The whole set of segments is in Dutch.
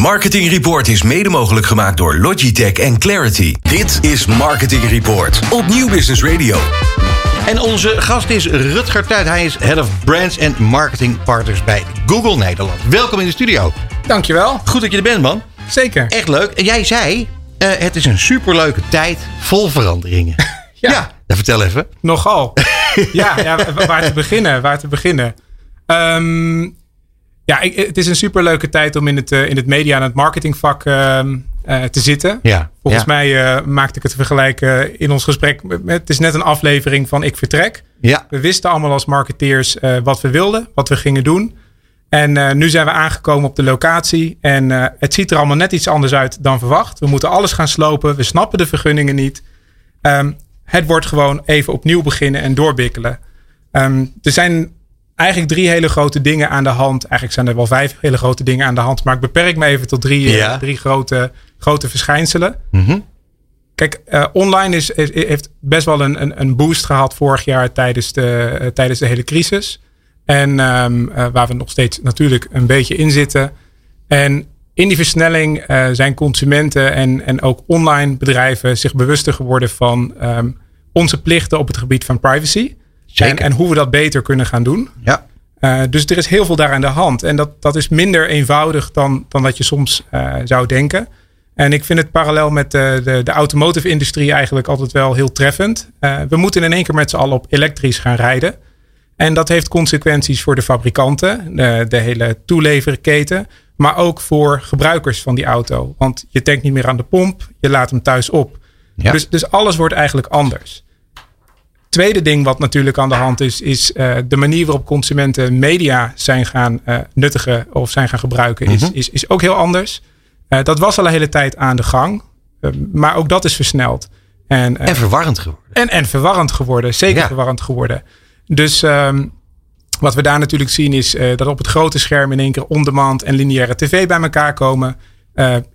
Marketing Report is mede mogelijk gemaakt door Logitech en Clarity. Dit is Marketing Report op Nieuw Business Radio. En onze gast is Rutger Tuit. Hij is Head of Brands en Marketing Partners bij Google Nederland. Welkom in de studio. Dankjewel. Goed dat je er bent, man. Zeker. Echt leuk. En jij zei, uh, het is een superleuke tijd vol veranderingen. ja. ja, nou, vertel even. Nogal. ja, ja, waar te beginnen? Waar te beginnen? Um, ja, ik, het is een superleuke tijd om in het, uh, in het media en het marketingvak uh, uh, te zitten. Ja, Volgens ja. mij maakte ik het vergelijken in ons gesprek. Het is net een aflevering van Ik Vertrek. Ja. We wisten allemaal als marketeers wat we wilden, wat we gingen doen. En nu zijn we aangekomen op de locatie. En het ziet er allemaal net iets anders uit dan verwacht. We moeten alles gaan slopen. We snappen de vergunningen niet. Um, het wordt gewoon even opnieuw beginnen en doorbikkelen. Um, er zijn eigenlijk drie hele grote dingen aan de hand. Eigenlijk zijn er wel vijf hele grote dingen aan de hand. Maar ik beperk me even tot drie, ja. uh, drie grote, grote verschijnselen. Mm -hmm. Kijk, uh, online is, is, heeft best wel een, een, een, boost gehad vorig jaar tijdens de, uh, tijdens de hele crisis. En um, waar we nog steeds natuurlijk een beetje in zitten. En in die versnelling zijn consumenten en, en ook online bedrijven zich bewuster geworden van um, onze plichten op het gebied van privacy. En, en, hoe we dat beter kunnen gaan doen. Ja. Uh, dus er is heel veel daar aan de hand. En dat, dat is minder eenvoudig dan, dan dat je soms uh, zou denken. En ik vind het parallel met de, de, de automotive-industrie eigenlijk altijd wel heel treffend. Uh, we moeten in één keer met z'n allen op elektrisch gaan rijden. En dat heeft consequenties voor de fabrikanten, de, de hele toeleverketen. Maar ook voor gebruikers van die auto. Want je tankt niet meer aan de pomp, je laat hem thuis op. Ja. Dus, dus alles wordt eigenlijk anders. Tweede ding wat natuurlijk aan de hand is, is uh, de manier waarop consumenten media zijn gaan uh, nuttigen of zijn gaan gebruiken, is, Mm -hmm. is, is ook heel anders. Uh, dat was al een hele tijd aan de gang, maar ook dat is versneld. En, en verwarrend geworden. En, en verwarrend geworden, zeker Ja. verwarrend geworden. Dus um, wat we daar natuurlijk zien is dat op het grote scherm in één keer on-demand en lineaire tv bij elkaar komen.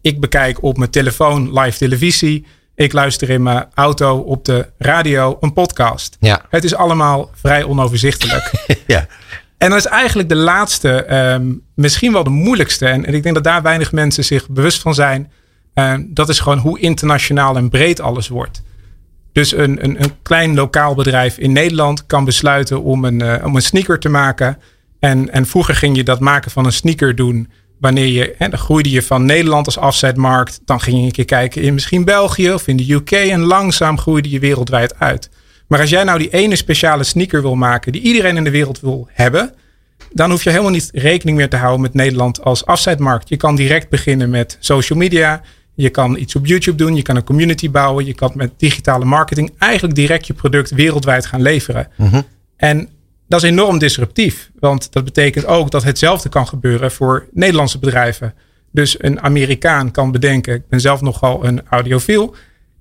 ik bekijk op mijn telefoon live televisie. Ik luister in mijn auto op de radio een podcast. Ja. Het is allemaal vrij onoverzichtelijk. ja. En dat is eigenlijk de laatste, um, misschien wel de moeilijkste. En, en, ik denk dat daar weinig mensen zich bewust van zijn. Um, dat is gewoon hoe internationaal en breed alles wordt. Dus een, een, een klein lokaal bedrijf in Nederland kan besluiten om een, uh, om een sneaker te maken. En, en vroeger ging je dat maken van een sneaker doen wanneer je, hè, dan groeide je van Nederland als afzetmarkt. Dan ging je een keer kijken in misschien België of in de UK. En langzaam groeide je wereldwijd uit. Maar als jij nou die ene speciale sneaker wil maken die iedereen in de wereld wil hebben. Dan hoef je helemaal niet rekening meer te houden met Nederland als afzetmarkt. Je kan direct beginnen met social media. Je kan iets op YouTube doen. Je kan een community bouwen. Je kan met digitale marketing eigenlijk direct je product wereldwijd gaan leveren. Mm -hmm. En dat is enorm disruptief. Want dat betekent ook dat hetzelfde kan gebeuren voor Nederlandse bedrijven. Dus een Amerikaan kan bedenken, ik ben zelf nogal een audiofiel.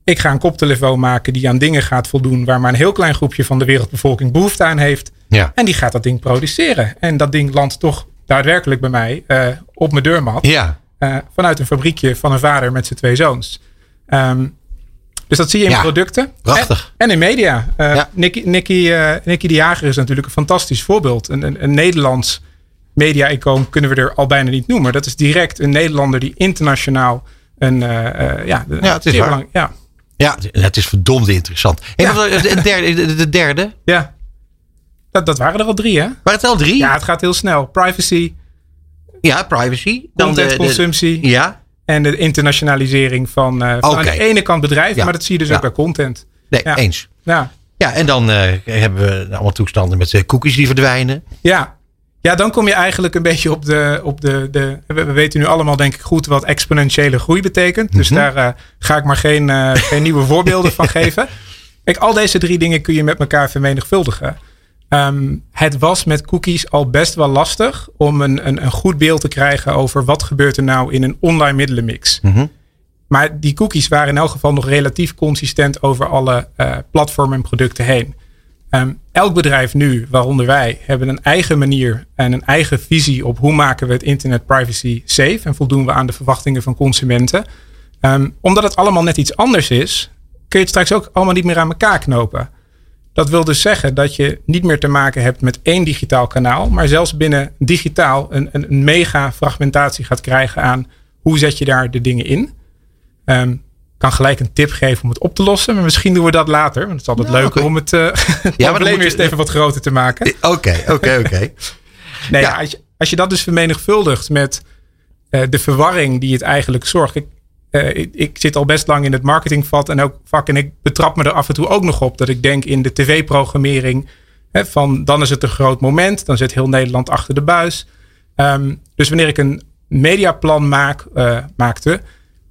Ik ga een koptelefoon maken die aan dingen gaat voldoen waar maar een heel klein groepje van de wereldbevolking behoefte aan heeft. Ja. En die gaat dat ding produceren. En dat ding landt toch daadwerkelijk bij mij uh, op mijn deurmat. Ja. Uh, vanuit een fabriekje van een vader met zijn twee zoons. Um, dus dat zie je in ja, producten. Prachtig. En, en in media. Uh, Ja. Nicky, Nicky, uh, Nicky de Jager is natuurlijk een fantastisch voorbeeld. Een, een, een Nederlands media-icoon kunnen we er al bijna niet noemen. Dat is direct een Nederlander die internationaal een... Uh, ja, Ja, het is waar. ja, Ja, het is verdomd interessant. De, derde, de, de derde? ja. Dat, dat waren er al drie, hè? Waren het al drie? Ja, het gaat heel snel. Privacy, Ja, privacy. Dan de- de- ja, en de internationalisering van, uh, van aan de ene kant bedrijven, Ja. maar dat zie je dus Ja. ook bij content. nee, Ja. eens. Ja. Ja, en dan eh, hebben we allemaal toestanden met eh, cookies die verdwijnen. Ja. ja, dan kom je eigenlijk een beetje op de. Op de, de we, we weten nu allemaal, denk ik, goed wat exponentiële groei betekent. Dus Mhm. daar eh, ga ik maar geen, eh, geen nieuwe voorbeelden van geven. Kijk, al deze drie dingen kun je met elkaar vermenigvuldigen. Ehm, het was met cookies al best wel lastig om een, een, een goed beeld te krijgen over wat gebeurt er nou in een online middelenmix. Mhm. Maar die cookies waren in elk geval nog relatief consistent over alle eh, platformen en producten heen. Ehm, elk bedrijf nu, waaronder wij, hebben een eigen manier en een eigen visie op hoe maken we het internet privacy safe en voldoen we aan de verwachtingen van consumenten. Ehm, omdat het allemaal net iets anders is, kun je het straks ook allemaal niet meer aan elkaar knopen. Dat wil dus zeggen dat je niet meer te maken hebt met één digitaal kanaal, maar zelfs binnen digitaal een, een, een mega fragmentatie gaat krijgen aan hoe zet je daar de dingen in? Um, kan gelijk een tip geven om het op te lossen. Maar misschien doen we dat later. Want het is altijd nou, leuker om het, uh, ja, probleem eerst even wat groter te maken. Oké, oké, oké. Nee, ja. als, je, als je dat dus vermenigvuldigt met uh, de verwarring die het eigenlijk zorgt. Uh, ik, ik, zit al best lang in het marketingvat en ook vak. En ik betrap me er af en toe ook nog op dat ik denk in de tv-programmering. van dan is het een groot moment. Dan zit heel Nederland achter de buis. Um, dus wanneer ik een mediaplan maak, maakte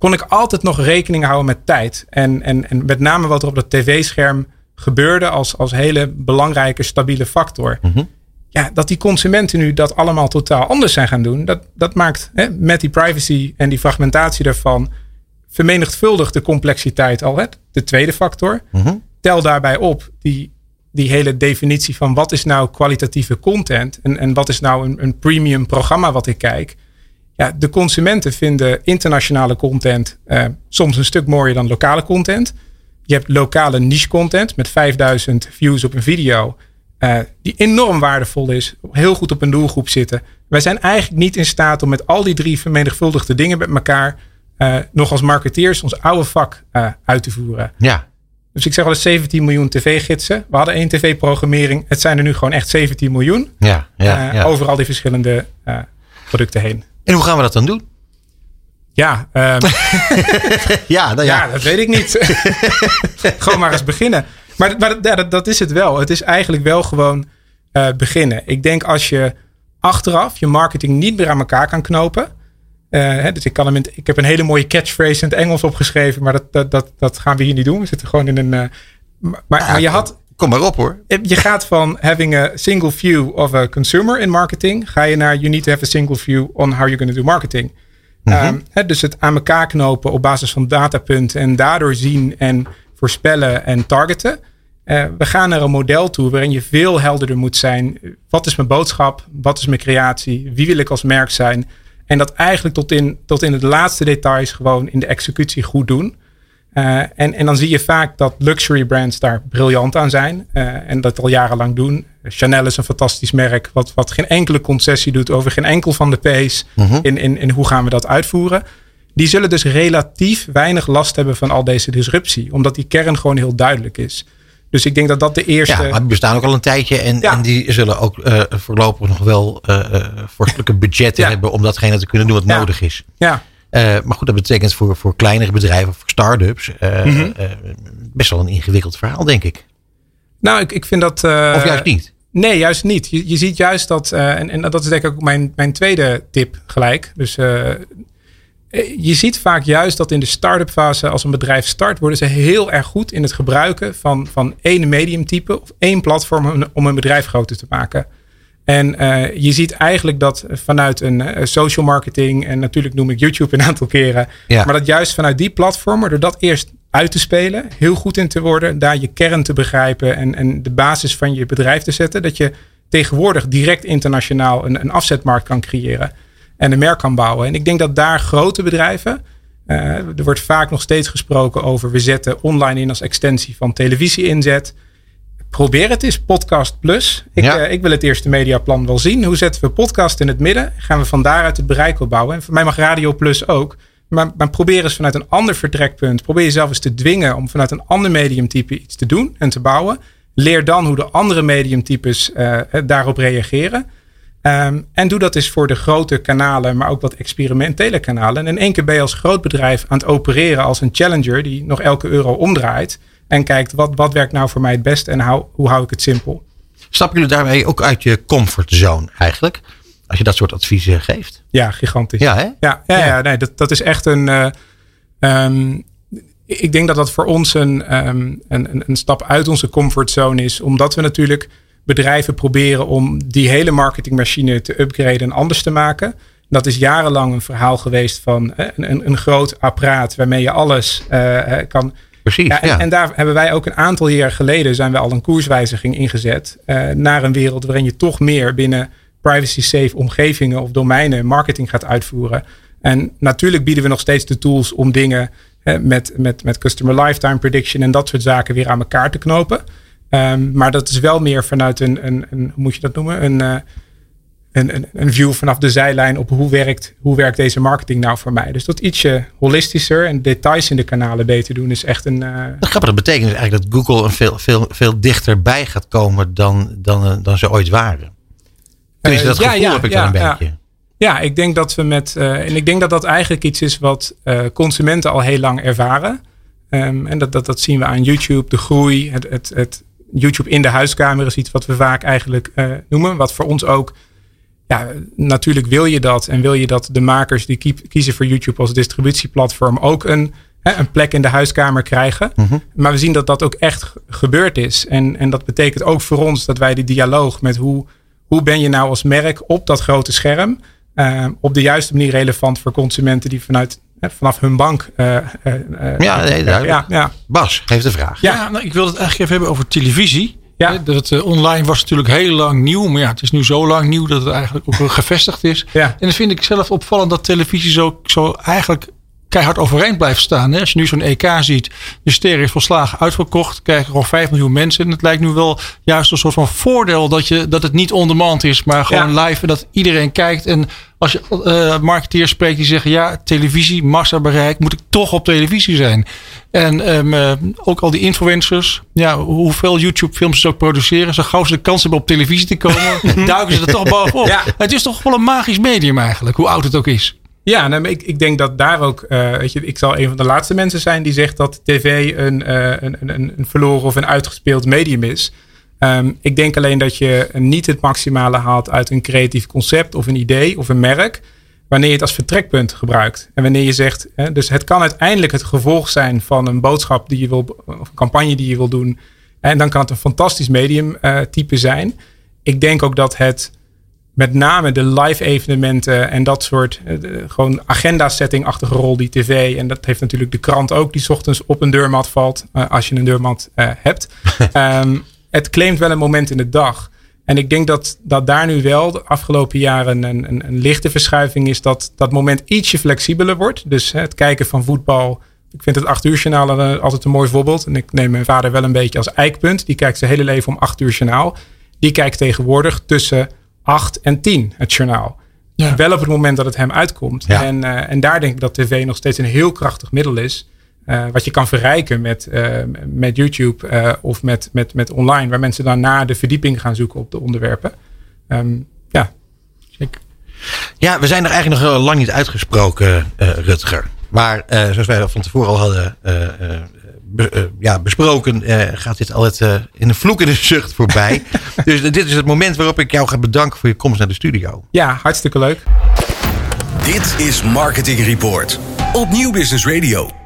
kon ik altijd nog rekening houden met tijd. En, en, en met name wat er op dat tv-scherm gebeurde als, als hele belangrijke, stabiele factor. Mhm. Ja, dat die consumenten nu dat allemaal totaal anders zijn gaan doen, dat, dat maakt hè, met die privacy en die fragmentatie daarvan vermenigvuldigt de complexiteit al. Hè, de tweede factor. Mhm. Tel daarbij op die, die hele definitie van wat is nou kwalitatieve content en, en wat is nou een, een premium programma wat ik kijk. Ja, de consumenten vinden internationale content uh, soms een stuk mooier dan lokale content. Je hebt lokale niche content met 5000 views op een video. Uh, die enorm waardevol is. Heel goed op een doelgroep zitten. Wij zijn eigenlijk niet in staat om met al die drie vermenigvuldigde dingen met elkaar. Uh, nog als marketeers ons oude vak uit te voeren. Ja. Dus ik zeg wel eens 17 miljoen tv-gidsen. We hadden één tv-programmering. Het zijn er nu gewoon echt 17 miljoen. Ja, ja, ja. Over al die verschillende producten heen. En hoe gaan we dat dan doen? Ja, um, ja, nou ja. ja, dat weet ik niet. gewoon maar eens beginnen. Maar, maar dat, dat, is het wel. Het is eigenlijk wel gewoon uh, beginnen. Ik denk als je achteraf je marketing niet meer aan elkaar kan knopen. Uh, hè, dus ik, kan hem in, ik heb een hele mooie catchphrase in het Engels opgeschreven, maar dat, dat, dat, dat gaan we hier niet doen. We zitten gewoon in een. Uh, maar, maar, je had. Kom maar op hoor. Je gaat van having a single view of a consumer in marketing, ga je naar you need to have a single view on how you're going to do marketing. Mm dus het aan elkaar knopen op basis van datapunten en daardoor zien en voorspellen en targeten. Uh, we gaan naar een model toe waarin je veel helderder moet zijn. Wat is mijn boodschap? Wat is mijn creatie? Wie wil ik als merk zijn? En dat eigenlijk tot in, tot in het laatste details gewoon in de executie goed doen. Uh, en, en dan zie je vaak dat luxury brands daar briljant aan zijn. Uh, en dat al jarenlang doen. Chanel is een fantastisch merk. Wat, wat geen enkele concessie doet over geen enkel van de P's. Mhm. in, in, in hoe gaan we dat uitvoeren. Die zullen dus relatief weinig last hebben van al deze disruptie. Omdat die kern gewoon heel duidelijk is. Dus ik denk dat dat de eerste. Ja, maar die bestaan ook al een tijdje. En, en die zullen ook uh, voorlopig nog wel uh, vorstelijke budgetten hebben. om datgene te kunnen doen wat nodig is. Ja. Uh, maar goed, dat betekent voor, voor kleinere bedrijven, voor start-ups, uh, mm -hmm. uh, best wel een ingewikkeld verhaal, denk ik. Nou, ik, ik vind dat. of juist niet? Nee, juist niet. Je, je ziet juist dat, en, en dat is denk ik ook mijn, mijn tweede tip gelijk. Dus je ziet vaak juist dat in de start-up fase, als een bedrijf start, worden ze heel erg goed in het gebruiken van, van één mediumtype of één platform om, een bedrijf groter te maken. En uh, je ziet eigenlijk dat vanuit een uh, social marketing, en natuurlijk noem ik YouTube een aantal keren, ja. maar dat juist vanuit die platformen, door dat eerst uit te spelen, heel goed in te worden, daar je kern te begrijpen en, en de basis van je bedrijf te zetten, dat je tegenwoordig direct internationaal een, een afzetmarkt kan creëren en een merk kan bouwen. En ik denk dat daar grote bedrijven, uh, er wordt vaak nog steeds gesproken over we zetten online in als extensie van televisie inzet probeer het eens, Podcast Plus. Ik, uh, ik wil het eerste mediaplan wel zien. Hoe zetten we podcast in het midden? Gaan we van daaruit het bereik opbouwen? En voor mij mag Radio Plus ook. Maar, maar probeer eens vanuit een ander vertrekpunt. Probeer jezelf eens te dwingen om vanuit een ander mediumtype iets te doen en te bouwen. Leer dan hoe de andere mediumtypes uh, daarop reageren. Um, en doe dat eens voor de grote kanalen, maar ook wat experimentele kanalen. En in één keer ben je als groot bedrijf aan het opereren als een challenger die nog elke euro omdraait. En kijkt wat, wat werkt nou voor mij het beste en hou, hoe hou ik het simpel. Stappen jullie daarmee ook uit je comfortzone eigenlijk? Als je dat soort adviezen geeft? Ja, gigantisch. Ja, hè? Ja, ja, ja. nee, dat, dat is echt een. Uh, um, ik denk dat dat voor ons een, um, een, een stap uit onze comfortzone is. Omdat we natuurlijk bedrijven proberen om die hele marketingmachine te upgraden en anders te maken. Dat is jarenlang een verhaal geweest van een, een, een groot apparaat waarmee je alles uh, kan Precies. Ja, en, en, daar hebben wij ook een aantal jaar geleden zijn we al een koerswijziging ingezet. Uh, naar een wereld waarin je toch meer binnen privacy safe omgevingen of domeinen marketing gaat uitvoeren. En natuurlijk bieden we nog steeds de tools om dingen uh, met, met, met customer lifetime prediction en dat soort zaken weer aan elkaar te knopen. Um, maar dat is wel meer vanuit een, een, een hoe moet je dat noemen? Een, uh, een, een, een view vanaf de zijlijn op hoe werkt, hoe werkt deze marketing nou voor mij. Dus dat ietsje holistischer en details in de kanalen beter doen is echt een. Uh... Dat grappig, dat betekent dus eigenlijk dat Google een veel, veel, veel dichterbij gaat komen dan, dan, dan ze ooit waren. Dus dat gevoel ja, heb ik ja, een beetje. Ja, ik denk dat we met. en ik denk dat dat eigenlijk iets is wat consumenten al heel lang ervaren. Um, en dat, dat, dat zien we aan YouTube, de groei, het, het, het YouTube in de huiskamer is iets wat we vaak eigenlijk uh, noemen. Wat voor ons ook, ja, natuurlijk wil je dat. En wil je dat de makers die kiezen voor YouTube als distributieplatform ook een, hè, een plek in de huiskamer krijgen. Mhm. Maar we zien dat dat ook echt gebeurd is. En, en dat betekent ook voor ons dat wij die dialoog met hoe, hoe ben je nou als merk op dat grote scherm. Uh, op de juiste manier relevant voor consumenten die vanuit vanaf hun bank. Uh, ja, nee, ja, ja, Bas, geef de vraag. Ja, nou, ik wil het eigenlijk even hebben over televisie. Ja. Dat het online was natuurlijk heel lang nieuw. Maar ja, het is nu zo lang nieuw dat het eigenlijk ook gevestigd is. Ja. En dan vind ik zelf opvallend dat televisie zo, zo eigenlijk keihard overeind blijft staan. Hè? Als je nu zo'n EK ziet, de stereo is volslagen uitverkocht, krijgen gewoon 5 miljoen mensen. En het lijkt nu wel juist een soort van voordeel dat, je, dat het niet on demand is, maar gewoon live en dat iedereen kijkt. En als je uh, marketeers spreekt die zeggen, ja, televisie, massabereik, moet ik toch op televisie zijn. En um, uh, ook al die influencers, ja, hoeveel YouTube-films ze ook produceren, zo gauw ze de kans hebben op televisie te komen, duiken ze er toch bovenop. Ja. Het is toch wel een magisch medium eigenlijk, hoe oud het ook is. Ja, nou, ik, ik denk dat daar ook, uh, weet je, ik zal een van de laatste mensen zijn die zegt dat tv een, uh, een, een, een verloren of een uitgespeeld medium is. Um, ik denk alleen dat je niet het maximale haalt uit een creatief concept of een idee of een merk, wanneer je het als vertrekpunt gebruikt. En wanneer je zegt, hè, dus het kan uiteindelijk het gevolg zijn van een boodschap die je wil, of een campagne die je wil doen. En dan kan het een fantastisch medium uh, type zijn. Ik denk ook dat het met name de live evenementen en dat soort uh, gewoon agenda setting-achtige rol die tv. En dat heeft natuurlijk de krant ook, die ochtends op een deurmat valt. Uh, als je een deurmat uh, hebt. um, het claimt wel een moment in de dag. En ik denk dat, dat daar nu wel de afgelopen jaren een, een, een lichte verschuiving is. Dat dat moment ietsje flexibeler wordt. Dus het kijken van voetbal. Ik vind het acht uur journaal altijd een mooi voorbeeld. En ik neem mijn vader wel een beetje als eikpunt. Die kijkt zijn hele leven om acht uur journaal. Die kijkt tegenwoordig tussen 8 en 10 het journaal. Ja. Wel op het moment dat het hem uitkomt. En, uh, en daar denk ik dat tv nog steeds een heel krachtig middel is. Uh, wat je kan verrijken met, uh, met YouTube of met, met, met online. Waar mensen dan na de verdieping gaan zoeken op de onderwerpen. Um, ja, zeker. Ja, we zijn er eigenlijk nog lang niet uitgesproken, Rutger. Maar zoals wij van tevoren al hadden eh, ja, besproken, uh, gaat dit altijd uh, in een vloek en een zucht voorbij. dus dit is het moment waarop ik jou ga bedanken voor je komst naar de studio. Ja, hartstikke leuk. Dit is Marketing Report op Nieuw Business Radio.